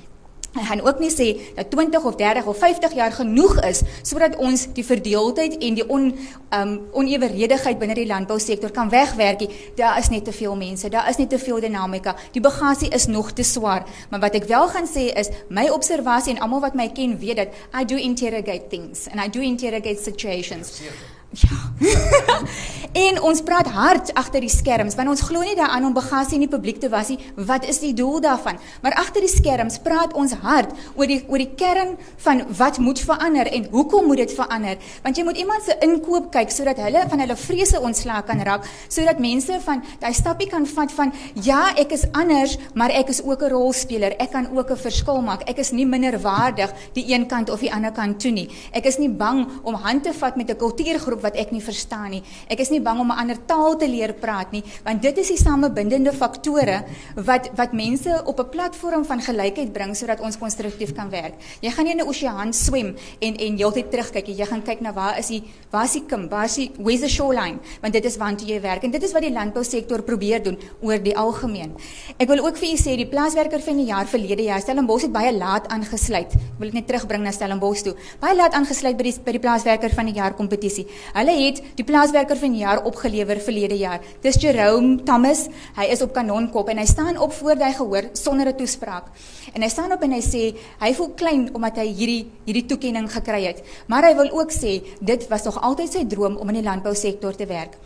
Hy gaan ook nie sê dat 20 of 30 of 50 jaar genoeg is sodat ons die verdeeldheid en die on um oneweredigheid binne die landbousektor kan wegwerk nie. Daar is net te veel mense, daar is net te veel dinamika. Die bagasie is nog te swaar. Maar wat ek wel gaan sê is my observasie en almal wat my ken weet dat I do interrogate things and I do interrogate situations. Verseker. Ja. en ons praat hard agter die skerms want ons glo nie daaraan om bagasie in die publiek te was nie. Wat is die doel daarvan? Maar agter die skerms praat ons hard oor die oor die kern van wat moet verander en hoekom moet dit verander? Want jy moet iemand se inkoop kyk sodat hulle van hulle vrese ontslae kan raak, sodat mense van daai stappie kan vat van ja, ek is anders, maar ek is ook 'n rolspeler. Ek kan ook 'n verskil maak. Ek is nie minderwaardig die een kant of die ander kant toe nie. Ek is nie bang om hand te vat met 'n kultuurgroep wat ek nie verstaan nie. Ek is nie bang om 'n ander taal te leer praat nie, want dit is die samebindende faktore wat wat mense op 'n platform van gelykheid bring sodat ons konstruktief kan werk. Jy gaan nie in 'n oseaan swem en en heeltyd terugkyk jy gaan kyk na waar is die waar is die kim, waar is die where's the shoreline, want dit is waartoe jy werk en dit is wat die landbousektor probeer doen oor die algemeen. Ek wil ook vir u sê die plaaswerker van die jaar verlede jaar Stellenbosch het baie laat aangesluit. Ek wil dit net terugbring na Stellenbosch toe. Baie laat aangesluit by die by die plaaswerker van die jaar kompetisie. Hulle het die plaaswerker van die jaar opgelewer verlede jaar. Dis Jerome Thomas. Hy is op kanonkop en hy staan op voor hy gehoor sonder 'n toespraak. En hy staan op en hy sê hy voel klein omdat hy hierdie hierdie toekenning gekry het. Maar hy wil ook sê dit was nog altyd sy droom om in die landbousektor te werk.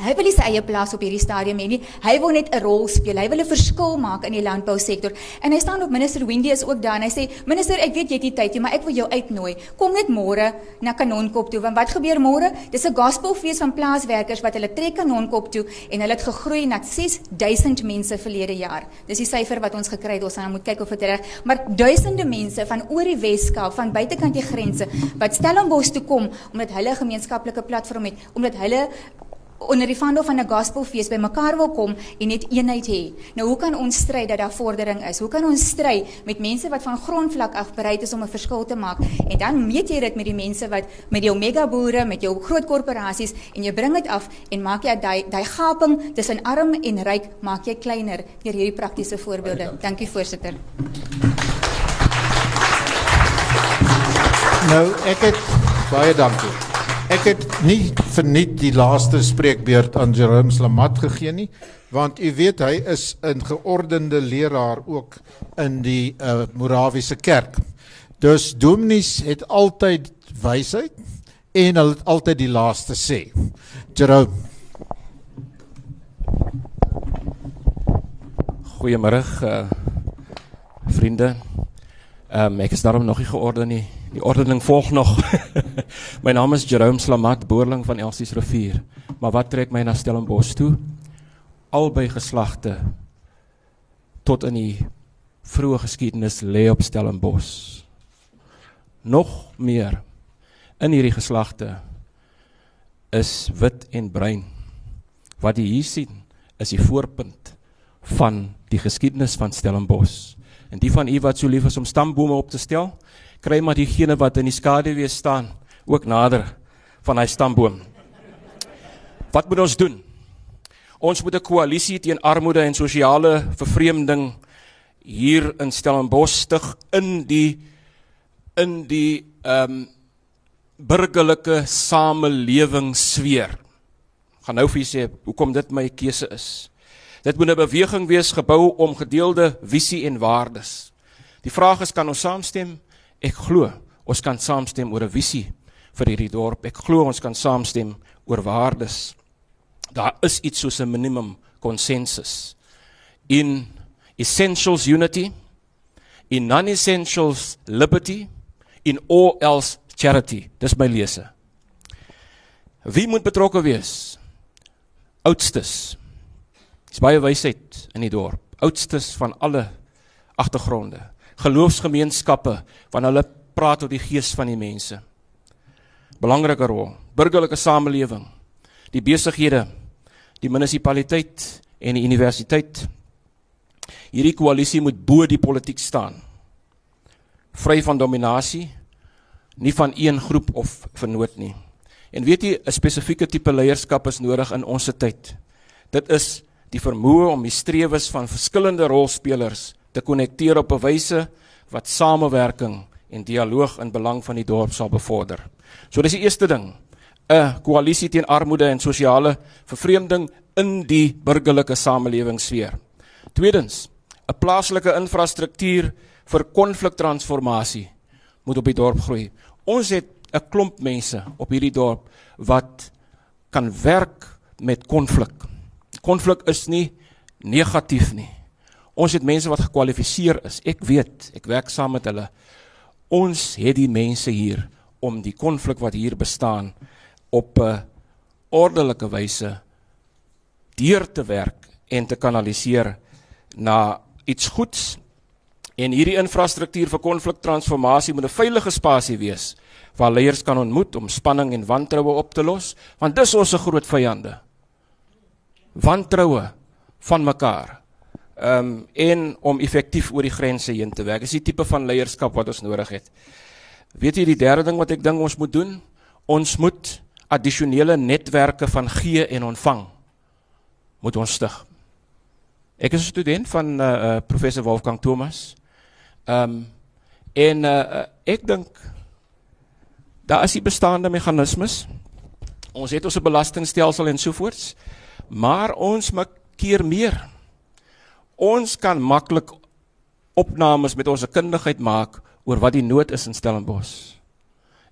Hy wil nie sy eie plaas op hierdie stadium hê nie. Hy wil net 'n rol speel. Hy wil 'n verskil maak in die landbousektor. En hy staan op minister Wendy is ook daar en hy sê: "Minister, ek weet jy het nie tyd nie, maar ek wil jou uitnooi. Kom net môre na Kanonkop toe want wat gebeur môre? Dis 'n gospelfees van plaaswerkers wat hulle trek Kanonkop toe en hulle het gegroei na 6000 mense verlede jaar. Dis die syfer wat ons gekry het. Ons gaan moet kyk of dit reg, maar duisende mense van oor die Weskaap, van buitekant die grense wat Stellenbosch toe kom omdat hulle 'n gemeenskaplike platform het, omdat hulle onder die vando van 'n gospelfees bymekaar wil kom en net eenheid hê. Nou hoe kan ons stry dat daar vordering is? Hoe kan ons stry met mense wat van grondvlak af bereid is om 'n verskil te maak? En dan meet jy dit met die mense wat met jou mega boere, met jou groot korporasies en jy bring dit af en maak jy daai daai gaping tussen arm en ryk maak jy kleiner deur hierdie praktiese voorbeelde. Dankie voorsitter.
Nou ek het baie dankie. Ek het nie verniet die laaste spreekbeurt aan Jerome Slamat gegee nie, want u weet hy is 'n geordende leraar ook in die uh, Morawiese kerk. Dus dominees het altyd wysheid en hulle het altyd die laaste sê. Jerome.
Goeiemôre uh, vriende. Ehm um, ek is daarom nog nie georden nie. Die ordening volg nog. my naam is Jerome Slamat, boerling van Elsies rivier. Maar wat trek my na Stellenbosch toe? Albei geslagte tot in die vroeë geskiedenis lê op Stellenbosch. Nog meer in hierdie geslagte is wit en bruin. Wat jy hier sien is die voorpunt van die geskiedenis van Stellenbosch. En die van u wat so lief is om stambome op te stel, kry maar diegene wat in die skaduwee staan ook nader van hy stamboom. Wat moet ons doen? Ons moet 'n koalisie teen armoede en sosiale vervreemding hier in Stellenbosch stig in die in die ehm um, burgerlike samelewing sweer. Gaan nou vir julle sê hoekom dit my keuse is. Dit moet 'n beweging wees gebou om gedeelde visie en waardes. Die vraag is kan ons saamstem? Ek glo ons kan saamstem oor 'n visie vir hierdie dorp. Ek glo ons kan saamstem oor waardes. Daar is iets soos 'n minimum konsensus in essentials unity, in non-essentials liberty, in all else charity. Dis my lese. Wie moet betrokke wees? Oudstes, Dis baie wysheid in die dorp. Oudstes van alle agtergronde. Geloofsgemeenskappe van hulle praat tot die gees van die mense. Belangrike rol. Burgerlike samelewing. Die besighede, die munisipaliteit en die universiteit. Hierdie koalisie moet bo die politiek staan. Vry van dominasie, nie van een groep of vernoot nie. En weet jy, 'n spesifieke tipe leierskap is nodig in ons tyd. Dit is die vermoë om die strewes van verskillende rolspelers te konnekteer op 'n wyse wat samewerking en dialoog in belang van die dorp sal bevorder. So dis die eerste ding, 'n koalisie teen armoede en sosiale vervreemding in die burgerlike samelewingssfeer. Tweedens, 'n plaaslike infrastruktuur vir konfliktransformasie moet op die dorp groei. Ons het 'n klomp mense op hierdie dorp wat kan werk met konflik konflik is nie negatief nie. Ons het mense wat gekwalifiseer is. Ek weet, ek werk saam met hulle. Ons het die mense hier om die konflik wat hier bestaan op 'n ordelike wyse deur te werk en te kanaliseer na iets goeds En hierdie infrastruktuur vir konfliktransformasie moet 'n veilige spasie wees waar leiers kan ontmoet om spanning en wantroue op te los, want dis ons se groot vyande. Wantroue van mekaar. Um, en om effektief oor die grense heen te werk. Dis die tipe van leierskap wat ons nodig het. Weet jy die derde ding wat ek dink ons moet doen? Ons moet addisionele netwerke van gee en ontvang moet ons stig. Ek is 'n student van uh, uh professor Wolfgang Thomas. Ehm um, en uh, ek dink daar is die bestaande meganismes. Ons het ons belastingstelsel en so voorts. Maar ons maak keer meer. Ons kan maklik opnames met ons kundigheid maak oor wat die nood is in Stellenbosch.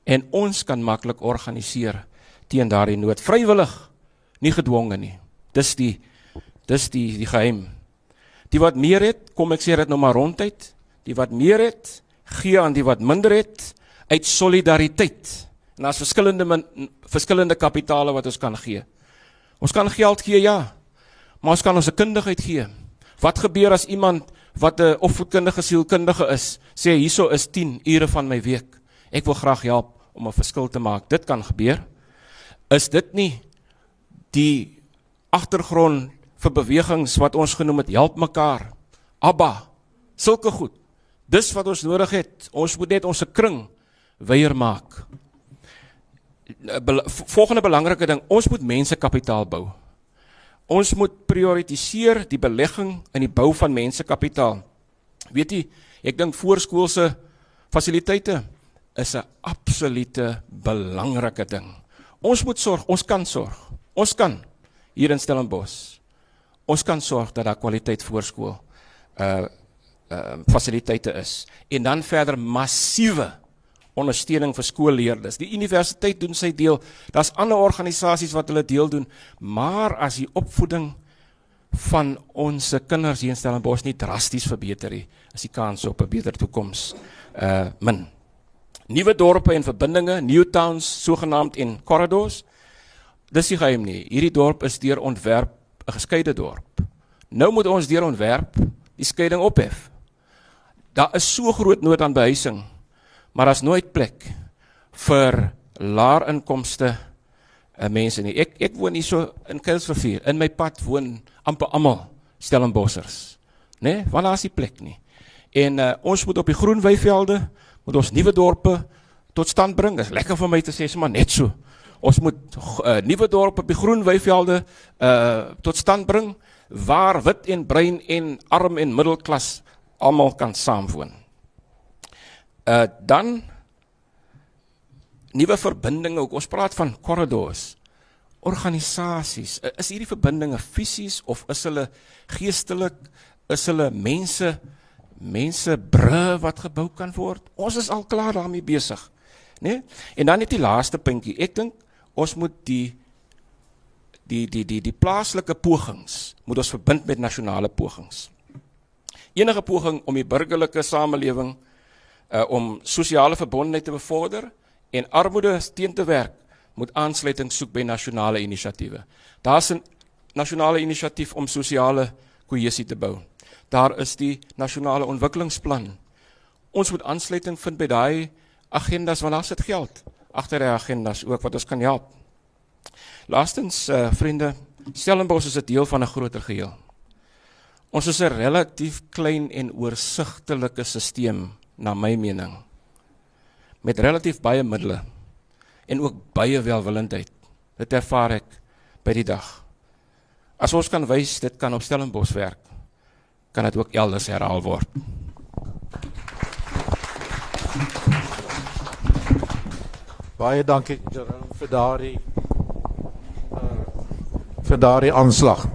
En ons kan maklik organiseer teen daardie nood vrywillig, nie gedwonge nie. Dis die dis die die geheim. Die wat meer het, kom ek sê dit nou maar ronduit, die wat meer het, gee aan die wat minder het uit solidariteit. En daar's verskillende min, verskillende kapitale wat ons kan gee. Ons kan geld gee ja, maar ons kan ons kundigheid gee. Wat gebeur as iemand wat 'n opvoedkundige sielkundige is, sê hierso is 10 ure van my week. Ek wil graag help om 'n verskil te maak. Dit kan gebeur. Is dit nie die agtergrond vir bewegings wat ons genoem het help mekaar? Abba, sulke goed. Dis wat ons nodig het. Ons moet net ons kring weier maak. Volgende belangrike ding, ons moet mensekapitaal bou. Ons moet prioritiseer die belegging in die bou van mensekapitaal. Weet jy, ek dink voorskoolse fasiliteite is 'n absolute belangrike ding. Ons moet sorg, ons kan sorg. Ons kan hier in Stellenbosch. Ons kan sorg dat daar kwaliteit voorskool uh uh fasiliteite is en dan verder massiewe ondersteuning vir skoolleerders. Die universiteit doen sy deel. Daar's ander organisasies wat hulle deel doen, maar as die opvoeding van ons kinders hier in Stellenbosch nie drasties verbeter nie, is die kans op 'n beter toekoms uh min. Nuwe dorpe en verbindinge, new towns sogenaamd en corridors. Dis die geheim nie. Hierdie dorp is deur ontwerp 'n geskeide dorp. Nou moet ons deur ontwerp die skeiding ophef. Daar is so groot nood aan behuising maar daar's nooit plek vir laer inkomste uh, mense nie. Ek ek woon hier so in Kuilsrivier. In my pad woon amper almal Stellenbossers. Né? Nee? Want daar's nie plek nie. En uh, ons moet op die groen weivelde moet ons nuwe dorpe tot stand bring. Dit is lekker vir my te sê, maar net so. Ons moet uh, nuwe dorpe op die groen weivelde uh tot stand bring waar wit en bruin en arm en middelklas almal kan saamwoon. Uh dan nuwe verbindinge. Ons praat van corridors. Organisasies. Uh, is hierdie verbindinge fisies of is hulle geestelik? Is hulle mense mense bru wat gebou kan word? Ons is al klaar daarmee besig. Né? Nee? En dan net die laaste puntjie. Ek dink ons moet die die die die die plaaslike pogings moet ons verbind met nasionale pogings. Enige poging om die burgerlike samelewing uh, om sosiale verbondenheid te bevorder en armoede teen te werk, moet aansluiting soek by nasionale inisiatiewe. Daar's 'n nasionale inisiatief om sosiale kohesie te bou. Daar is die nasionale ontwikkelingsplan. Ons moet aansluiting vind by daai agendas want daar's dit geld agter die agendas ook wat ons kan help. Laastens uh, vriende, Stellenbosch is 'n deel van 'n groter geheel. Ons is 'n relatief klein en oorsigtelike stelsel na my mening met relatief baie middele en ook baie welwillendheid dit ervaar ek by die dag. As ons kan wys dit kan op Stellenbosch werk kan dit ook elders herhaal word.
Baie dankie Jerome vir daardie uh, vir daardie aanslag